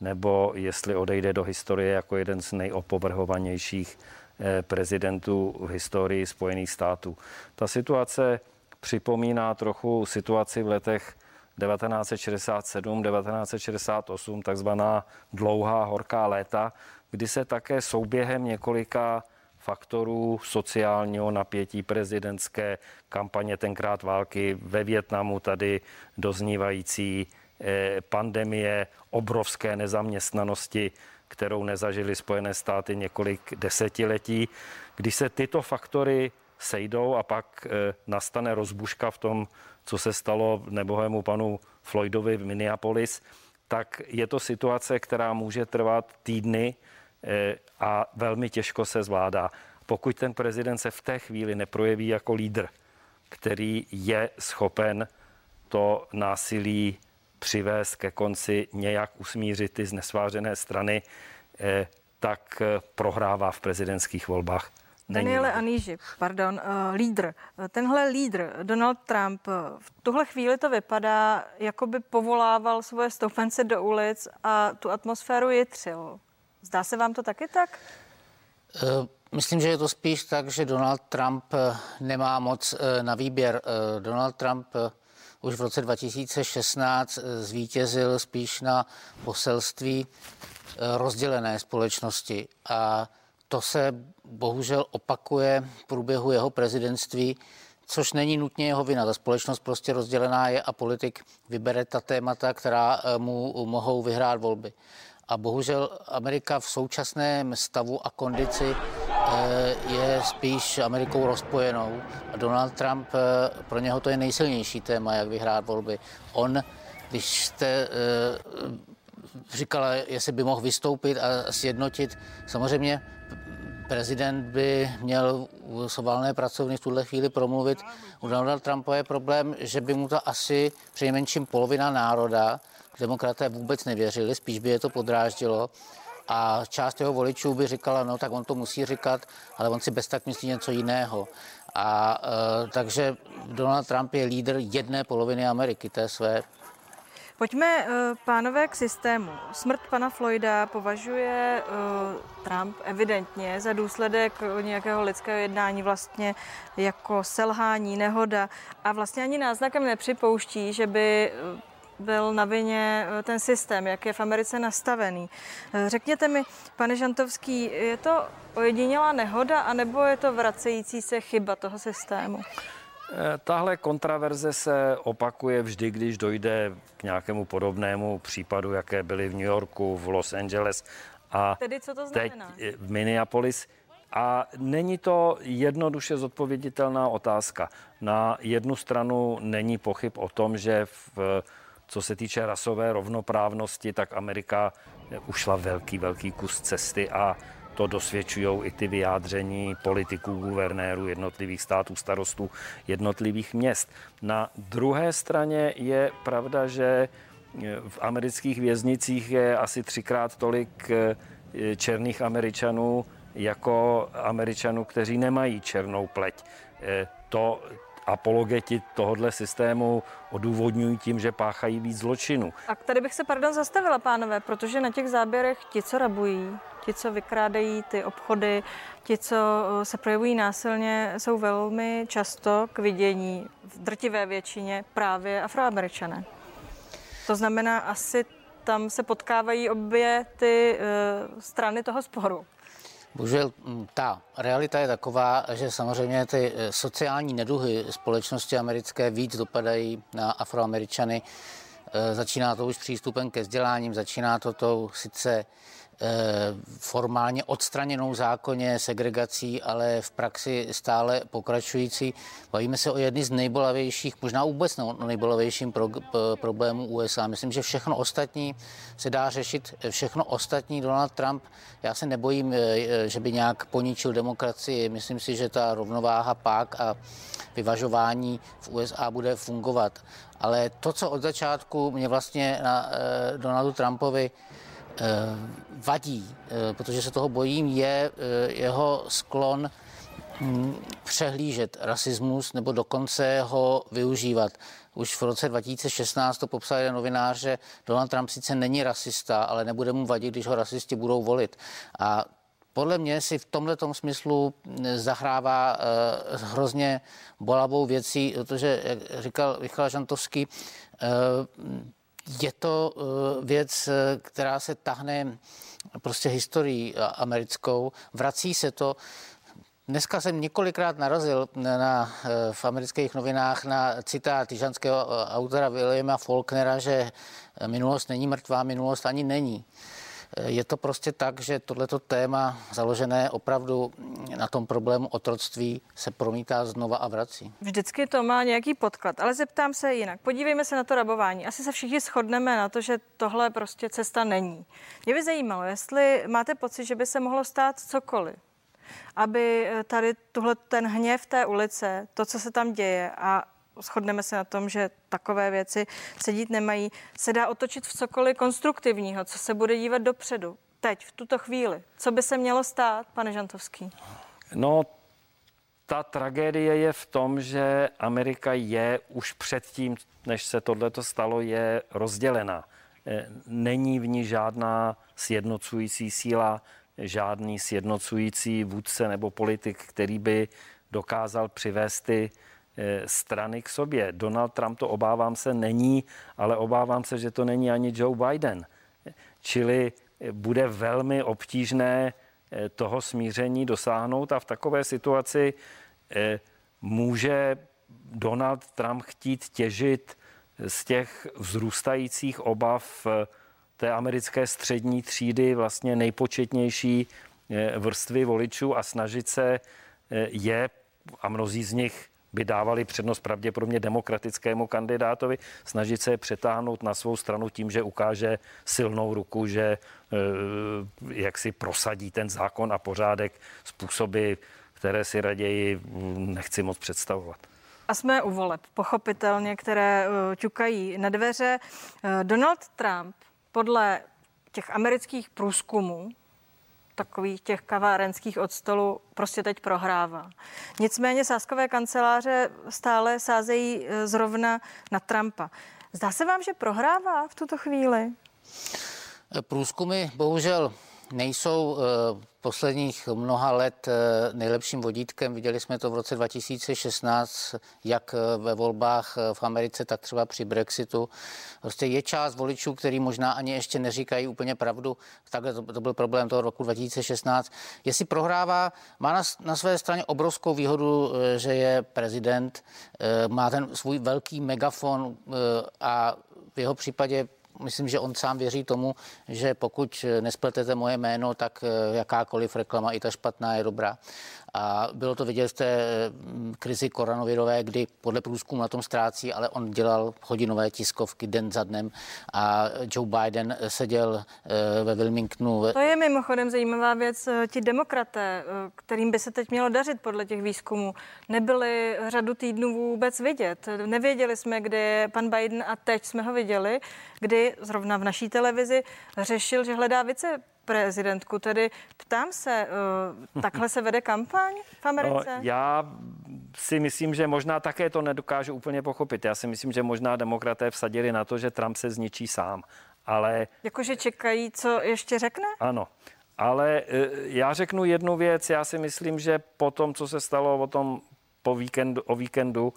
nebo jestli odejde do historie jako jeden z nejopovrhovanějších eh, prezidentů v historii Spojených států. Ta situace připomíná trochu situaci v letech 1967, 1968, takzvaná dlouhá horká léta, kdy se také souběhem několika faktorů sociálního napětí prezidentské kampaně, tenkrát války ve Větnamu, tady doznívající eh, pandemie, obrovské nezaměstnanosti, kterou nezažili Spojené státy několik desetiletí. Když se tyto faktory sejdou a pak eh, nastane rozbuška v tom, co se stalo nebohému panu Floydovi v Minneapolis, tak je to situace, která může trvat týdny a velmi těžko se zvládá. Pokud ten prezident se v té chvíli neprojeví jako lídr, který je schopen to násilí přivést ke konci, nějak usmířit ty znesvářené strany, eh, tak prohrává v prezidentských volbách. Daniele Aníži, pardon, lídr. Tenhle lídr, Donald Trump, v tuhle chvíli to vypadá, jako by povolával svoje stoupence do ulic a tu atmosféru jitřil. Zdá se vám to taky tak? Uh, myslím, že je to spíš tak, že Donald Trump eh, nemá moc na výběr. Donald Trump už v roce 2016 zvítězil spíš na poselství rozdělené společnosti a to se bohužel opakuje v průběhu jeho prezidentství, což není nutně jeho vina. Ta společnost prostě rozdělená je a politik vybere ta témata, která eh, mu mohou vyhrát volby. A bohužel Amerika v současném stavu a kondici eh, je spíš Amerikou rozpojenou. A Donald Trump, eh, pro něho to je nejsilnější téma, jak vyhrát volby. On, když jste říkala, jestli by mohl vystoupit a sjednotit, samozřejmě prezident by měl u sovalné pracovny v tuhle chvíli promluvit. U Donalda Trumpa je problém, že by mu to asi přejmenším polovina národa, demokraté vůbec nevěřili, spíš by je to podráždilo. A část jeho voličů by říkala, no tak on to musí říkat, ale on si bez tak myslí něco jiného. A e, takže Donald Trump je lídr jedné poloviny Ameriky, té své. Pojďme, eh, pánové, k systému. Smrt pana Floyda považuje eh, Trump evidentně za důsledek nějakého lidského jednání vlastně jako selhání, nehoda a vlastně ani náznakem nepřipouští, že by eh, byl na vině ten systém, jak je v Americe nastavený. Řekněte mi, pane Žantovský, je to ojedinělá nehoda, anebo je to vracející se chyba toho systému? Eh, tahle kontraverze se opakuje vždy, když dojde k nějakému podobnému případu, jaké byly v New Yorku, v Los Angeles a Tedy co to znamená? teď v Minneapolis. A není to jednoduše zodpověditelná otázka. Na jednu stranu není pochyb o tom, že v, co se týče rasové rovnoprávnosti, tak Amerika ušla velký, velký kus cesty a to dosvědčují i ty vyjádření politiků, guvernérů jednotlivých států, starostů jednotlivých měst. Na druhé straně je pravda, že v amerických věznicích je asi třikrát tolik eh, černých američanů jako američanů, kteří nemají černou pleť. Eh, to apologeti tohohle systému odůvodňují tím, že páchají víc zločinů. A tady bych se, pardon, zastavila, pánové, protože na těch záběrech ti, co rabují, ti, co vykrádají ty obchody, ti, co eh, se projevují násilně, jsou velmi často k vidění v drtivé většině právě afroameričané. To znamená, asi tam se potkávají obě ty uh, strany toho sporu. Bohužel mm, ta realita je taková, že samozřejmě ty eh, sociální neduhy společnosti americké víc dopadají na afroameričany. Začíná to už přístupem ke vzděláním, začíná to tou sice Eh, formálně odstraněnou zákoně segregací, ale v praxi stále pokračující. Bavíme se o jedny z nejbolavějších, možná vůbec nejbolavějším pro, problémů USA. Myslím, že všechno ostatní se dá řešit, všechno ostatní Donald Trump, já se nebojím, eh, že by nějak poničil demokracii. Myslím si, že ta rovnováha pak a vyvažování v USA bude fungovat. Ale to, co od začátku mě vlastně na eh, Donaldu Trumpovi Eh, vadí, eh, protože se toho bojím, je eh, jeho sklon hm, přehlížet rasismus nebo dokonce ho využívat. Už v roce 2016 to popsal jeden novinář, že Donald Trump sice není rasista, ale nebude mu vadit, když ho rasisti budou volit. A podle mě si v tomhle smyslu hm, zahrává uh, hrozně bolavou věcí, protože, jak říkal Michal Žantovský, uh, je to eh, věc, eh, která se tahne prostě historií americkou. Vrací se to Dneska jsem několikrát narazil na, na, v amerických novinách na citát jižanského autora Williama Faulknera, že minulost není mrtvá, minulost ani není. Je to prostě tak, že tohleto téma založené opravdu na tom problému otroctví se promítá znova a vrací. Vždycky to má nějaký podklad, ale zeptám se jinak. Podívejme se na to rabování. Asi se všichni shodneme na to, že tohle prostě cesta není. Mě by zajímalo, jestli máte pocit, že by se mohlo stát cokoliv, aby tady tuhle ten hněv té ulice, to, co se tam děje a shodneme se na tom, že takové věci se dít nemají, se dá otočit v cokoliv konstruktivního, co se bude dívat dopředu. Teď, v tuto chvíli. Co by se mělo stát, pane Žantovský? No, ta tragédie je v tom, že Amerika je už předtím, než se tohleto stalo, je rozdělená. E, není v ní žádná sjednocující síla, žádný sjednocující vůdce nebo politik, který by dokázal přivést ty strany k sobě. Donald Trump to obávám se není, ale obávám se, že to není ani Joe Biden. Čili eh, bude velmi obtížné eh, toho smíření dosáhnout a v takové situaci může Donald Trump chtít těžit z těch vzrůstajících obav té americké střední třídy, vlastně nejpočetnější vrstvy voličů a snažit se je, a mnozí z nich by dávali přednost pravděpodobně demokratickému kandidátovi, snažit se je přetáhnout na svou stranu tím, že ukáže silnou ruku, že eh, jak si prosadí ten zákon a pořádek způsoby, které si raději hm, nechci moc představovat. A jsme u voleb, pochopitelně, které uh, ťukají na dveře. Uh, Donald Trump podle těch amerických průzkumů takových těch kavárenských od stolu prostě teď prohrává. Nicméně sáskové kanceláře stále sázejí e, zrovna na Trumpa. Zdá se vám, že prohrává v tuto chvíli? Průzkumy bohužel nejsou eh, posledních mnoha let eh, nejlepším vodítkem. Viděli jsme to v roce 2016, jak eh, ve volbách v Americe, tak třeba při Brexitu. Prostě je část voličů, který možná ani ještě neříkají úplně pravdu. Takhle to, to byl problém toho roku 2016. Jestli prohrává, má na, na své straně obrovskou výhodu, že je prezident, má ten svůj velký megafon a v jeho případě myslím, že on sám věří tomu, že pokud nespletete moje jméno, tak eh, jakákoliv reklama, i ta špatná, je dobrá. A bylo to vidět v té mm, krizi koronavirové, kdy podle průzkumu na tom ztrácí, ale on dělal hodinové tiskovky den za dnem a Joe Biden seděl eh, ve Wilmingtonu. To je mimochodem zajímavá věc. Ti demokraté, eh, kterým by se teď mělo dařit podle těch výzkumů, nebyli řadu týdnů vůbec vidět. Nevěděli jsme, kdy je pan Biden a teď jsme ho viděli, kdy zrovna v naší televizi řešil, že hledá vice prezidentku. Tedy ptám se, uh, takhle se vede kampaň v Americe? No, já si myslím, že možná také to nedokážu úplně pochopit. Já si myslím, že možná demokraté vsadili na to, že Trump se zničí sám. Ale... Jakože čekají, co ještě řekne? Ano. Ale eh, já řeknu jednu věc. Já si myslím, že po tom, co se stalo o tom po víkendu, o víkendu,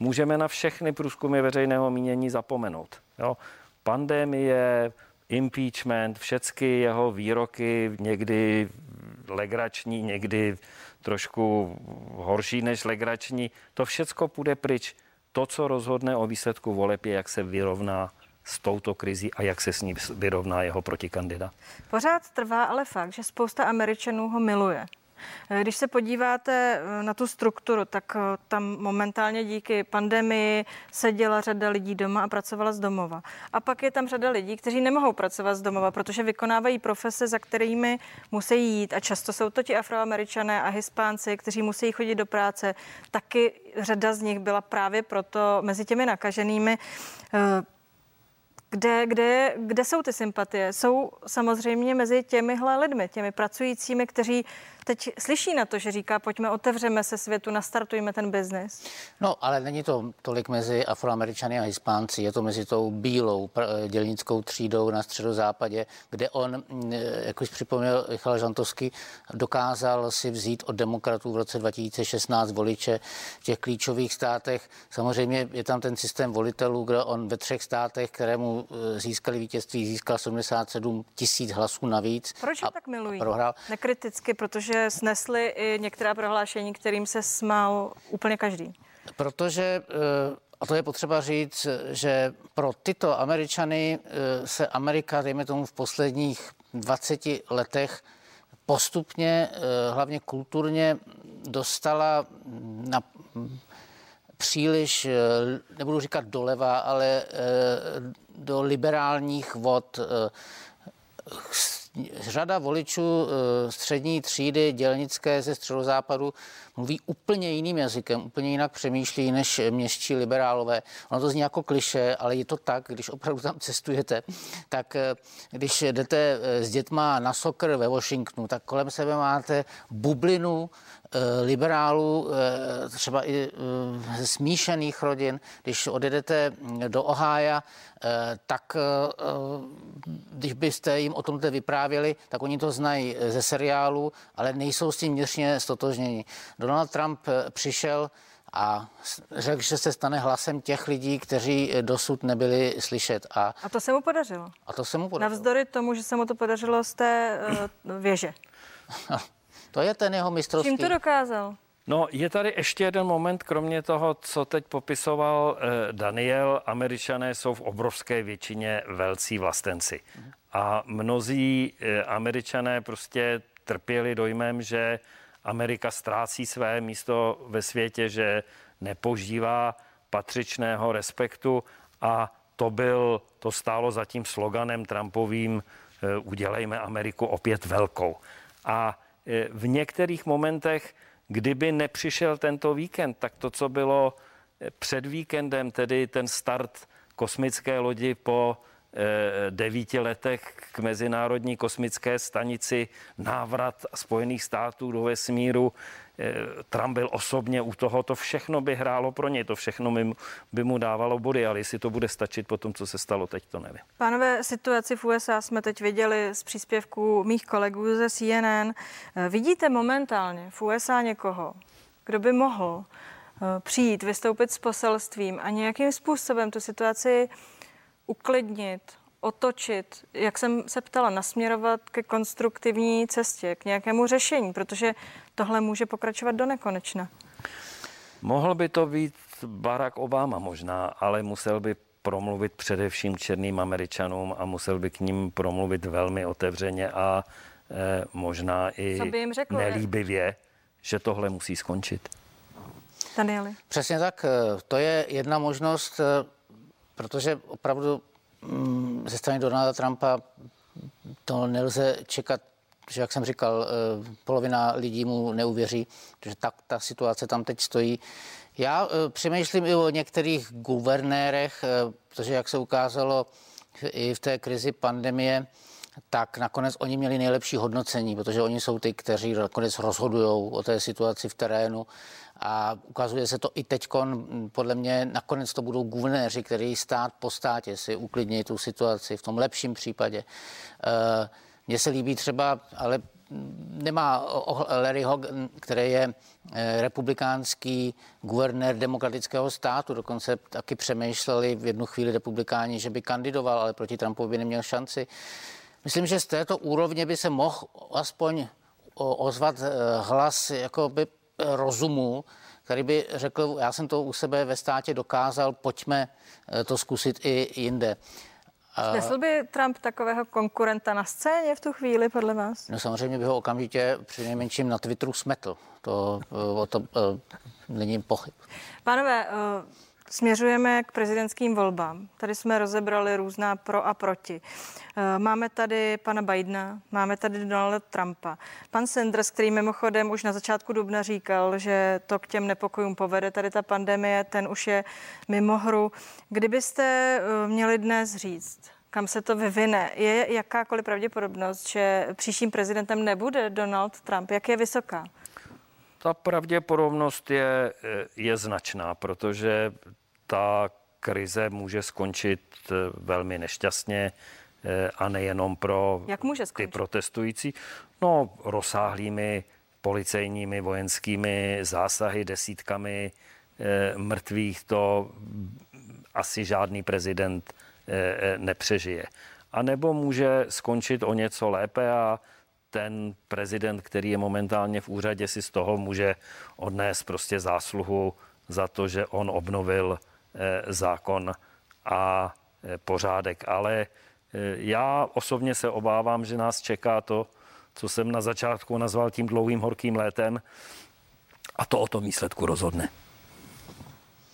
můžeme na všechny průzkumy veřejného mínění zapomenout. Jo? Pandémie, impeachment, všechny jeho výroky, někdy legrační, někdy trošku horší než legrační, to všecko půjde pryč. To, co rozhodne o výsledku voleb, je, jak se vyrovná s touto krizí a jak se s ní vyrovná jeho protikandidát. Pořád trvá ale fakt, že spousta Američanů ho miluje. Eh, když se podíváte eh, na tu strukturu, tak eh, tam momentálně díky pandemii seděla řada lidí doma a pracovala z domova. A pak je tam řada lidí, kteří nemohou pracovat z domova, protože vykonávají profese, za kterými musí jít. A často jsou to ti afroameričané a hispánci, kteří musí chodit do práce. Taky řada z nich byla právě proto mezi těmi nakaženými kde, kde, kde jsou ty sympatie? Jsou samozřejmě mezi těmihle lidmi, těmi pracujícími, kteří teď slyší na to, že říká, pojďme, otevřeme se světu, nastartujme ten biznis? No, ale není to tolik mezi Afroameričany a Hispánci, je to mezi tou bílou dělnickou třídou na středozápadě, kde on, mm, jak už připomněl Michal Žantovský, dokázal si vzít od demokratů v roce 2016 voliče v těch klíčových státech. Samozřejmě je tam ten systém volitelů, kde on ve třech státech, kterému e, získali vítězství, získal 77 tisíc hlasů navíc. Proč tak milují? Prohrál. Nekriticky, protože že snesli i některá prohlášení, kterým se smál úplně každý? Protože, eh, a to je potřeba říct, že pro tyto Američany eh, se Amerika, dejme tomu v posledních 20 letech, postupně, eh, hlavně kulturně, dostala na příliš, nebudu říkat doleva, ale do liberálních vod řada voličů eh, střední třídy dělnické ze středozápadu mluví úplně jiným jazykem, úplně jinak přemýšlí než městští liberálové. Ono to zní jako kliše, ale je to tak, když opravdu tam cestujete, tak eh, když jdete eh, s dětma na soccer ve Washingtonu, tak kolem sebe máte bublinu liberálů, eh, třeba i eh, ze smíšených rodin. Když odjedete do Ohája, tak když byste jim o tomto vyprávěli, tak oni to znají ze seriálu, ale nejsou s tím vnitřně stotožněni. Donald Trump přišel a řekl, že se stane hlasem těch lidí, kteří dosud nebyli slyšet. A, a to se mu podařilo. A to se mu podařilo. Navzdory tomu, že se mu to podařilo z té uh, věže. [laughs] To je ten jeho mistrovský. Čím to dokázal? No, je tady ještě jeden moment, kromě toho, co teď popisoval eh, Daniel. Američané jsou v obrovské většině velcí vlastenci. A mnozí eh, američané prostě trpěli dojmem, že Amerika ztrácí své místo ve světě, že nepožívá patřičného respektu a to byl, to stálo za tím sloganem Trumpovým eh, udělejme Ameriku opět velkou. A v některých momentech, kdyby nepřišel tento víkend, tak to, co bylo před víkendem, tedy ten start kosmické lodi po Eh, devíti letech k Mezinárodní kosmické stanici, návrat Spojených států do vesmíru. Eh, Trump byl osobně u toho, to všechno by hrálo pro něj, to všechno by, by mu dávalo body, ale jestli to bude stačit po tom, co se stalo teď, to nevím. Pánové, situaci v USA jsme teď viděli z příspěvků mých kolegů ze CNN. Eh, vidíte momentálně v USA někoho, kdo by mohl přijít, vystoupit s poselstvím a nějakým způsobem tu situaci uklidnit, otočit, jak jsem se ptala, nasměrovat ke konstruktivní cestě, k nějakému řešení, protože tohle může pokračovat do nekonečna. Mohl by to být Barack Obama možná, ale musel by promluvit především černým američanům a musel by k ním promluvit velmi otevřeně a e, možná i řekl, nelíbivě, že tohle musí skončit. Danieli. Přesně tak, eh, to je jedna možnost. Protože opravdu mm, ze strany Donalda Trumpa to nelze čekat, že jak jsem říkal, eh, polovina lidí mu neuvěří, že tak ta situace tam teď stojí. Já eh, přemýšlím i o některých guvernérech, eh, protože jak se ukázalo i v té krizi pandemie, tak nakonec oni měli nejlepší hodnocení, protože oni jsou ty, kteří nakonec rozhodují o té situaci v terénu a ukazuje se to i teď, podle mě nakonec to budou guvernéři, který stát po státě si uklidní tu situaci v tom lepším případě. Eh, mně se líbí třeba, ale nemá Larry Hogan, který je eh, republikánský guvernér demokratického státu, dokonce taky přemýšleli v jednu chvíli republikáni, že by kandidoval, ale proti Trumpovi by neměl šanci. Myslím, že z této úrovně by se mohl aspoň ozvat eh, hlas jako by rozumu, který by řekl, já jsem to u sebe ve státě dokázal, pojďme eh, to zkusit i jinde. Nesl by Trump takového konkurenta na scéně v tu chvíli, podle vás? No samozřejmě by ho okamžitě při nejmenším na Twitteru smetl. To, eh, o to, to není pochyb. Pánové, Směřujeme k prezidentským volbám. Tady jsme rozebrali různá pro a proti. Eh, máme tady pana Bidena, máme tady Donalda Trumpa. Pan Sanders, který mimochodem už na začátku dubna říkal, že to k těm nepokojům povede, tady ta pandemie, ten už je mimo hru. Kdybyste eh, měli dnes říct, kam se to vyvine, je jakákoliv pravděpodobnost, že příštím prezidentem nebude Donald Trump? Jak je vysoká? Ta pravděpodobnost je, je značná, protože ta krize může skončit eh, velmi nešťastně eh, a nejenom pro Jak může ty protestující. No, rozsáhlými policejními, vojenskými zásahy, desítkami eh, mrtvých, to asi žádný prezident nepřežije. A nebo může skončit o něco lépe a ten prezident, který je momentálně v úřadě, si z toho může odnést prostě zásluhu za to, že on obnovil eh, zákon a eh, pořádek. Ale já osobně se obávám, že nás čeká to, co jsem na začátku nazval tím dlouhým horkým létem a to o tom výsledku rozhodne.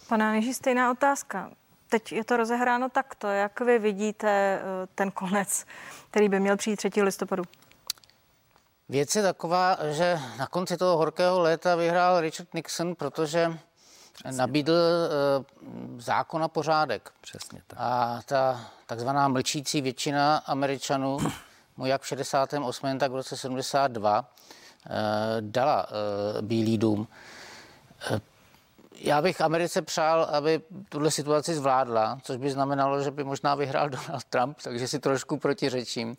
Pana Neží, stejná otázka. Teď je to rozehráno takto. Jak vy vidíte ten konec, který by měl přijít 3. listopadu? Věc je taková, že na konci toho horkého léta vyhrál Richard Nixon, protože Přesně. nabídl uh, zákon a pořádek. Přesně tak. A ta takzvaná mlčící většina Američanů mu jak v 68. tak v roce 72 uh, eh, dala uh, Bílý dům. Já bych Americe přál, aby tuhle situaci zvládla, což by znamenalo, že by možná vyhrál Donald Trump, takže si trošku protiřečím.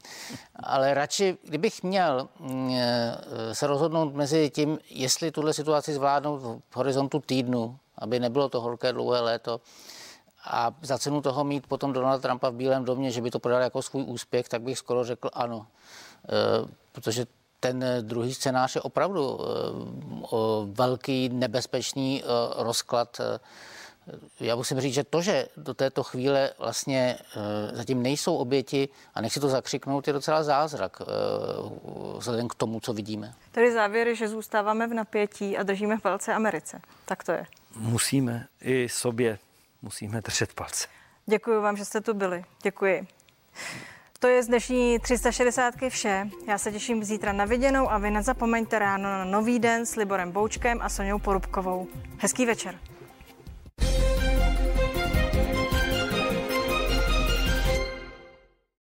Ale radši, kdybych měl mm, eh, se rozhodnout mezi tím, jestli tuhle situaci zvládnout v horizontu týdnu, aby nebylo to horké dlouhé léto, a za cenu toho mít potom Donald Trumpa v Bílém domě, že by to podal jako svůj úspěch, tak bych skoro řekl ano. E, protože ten eh, druhý scénář je opravdu eh, velký nebezpečný eh, rozklad. Já musím říct, že to, že do této chvíle vlastně zatím nejsou oběti, a nechci to zakřiknout, je docela zázrak vzhledem k tomu, co vidíme. Tedy závěr že zůstáváme v napětí a držíme palce Americe. Tak to je. Musíme i sobě musíme držet palce. Děkuji vám, že jste tu byli. Děkuji. To je z dnešní 360 vše. Já se těším zítra na viděnou a vy nezapomeňte ráno na nový den s Liborem Boučkem a Soňou Porubkovou. Hezký večer.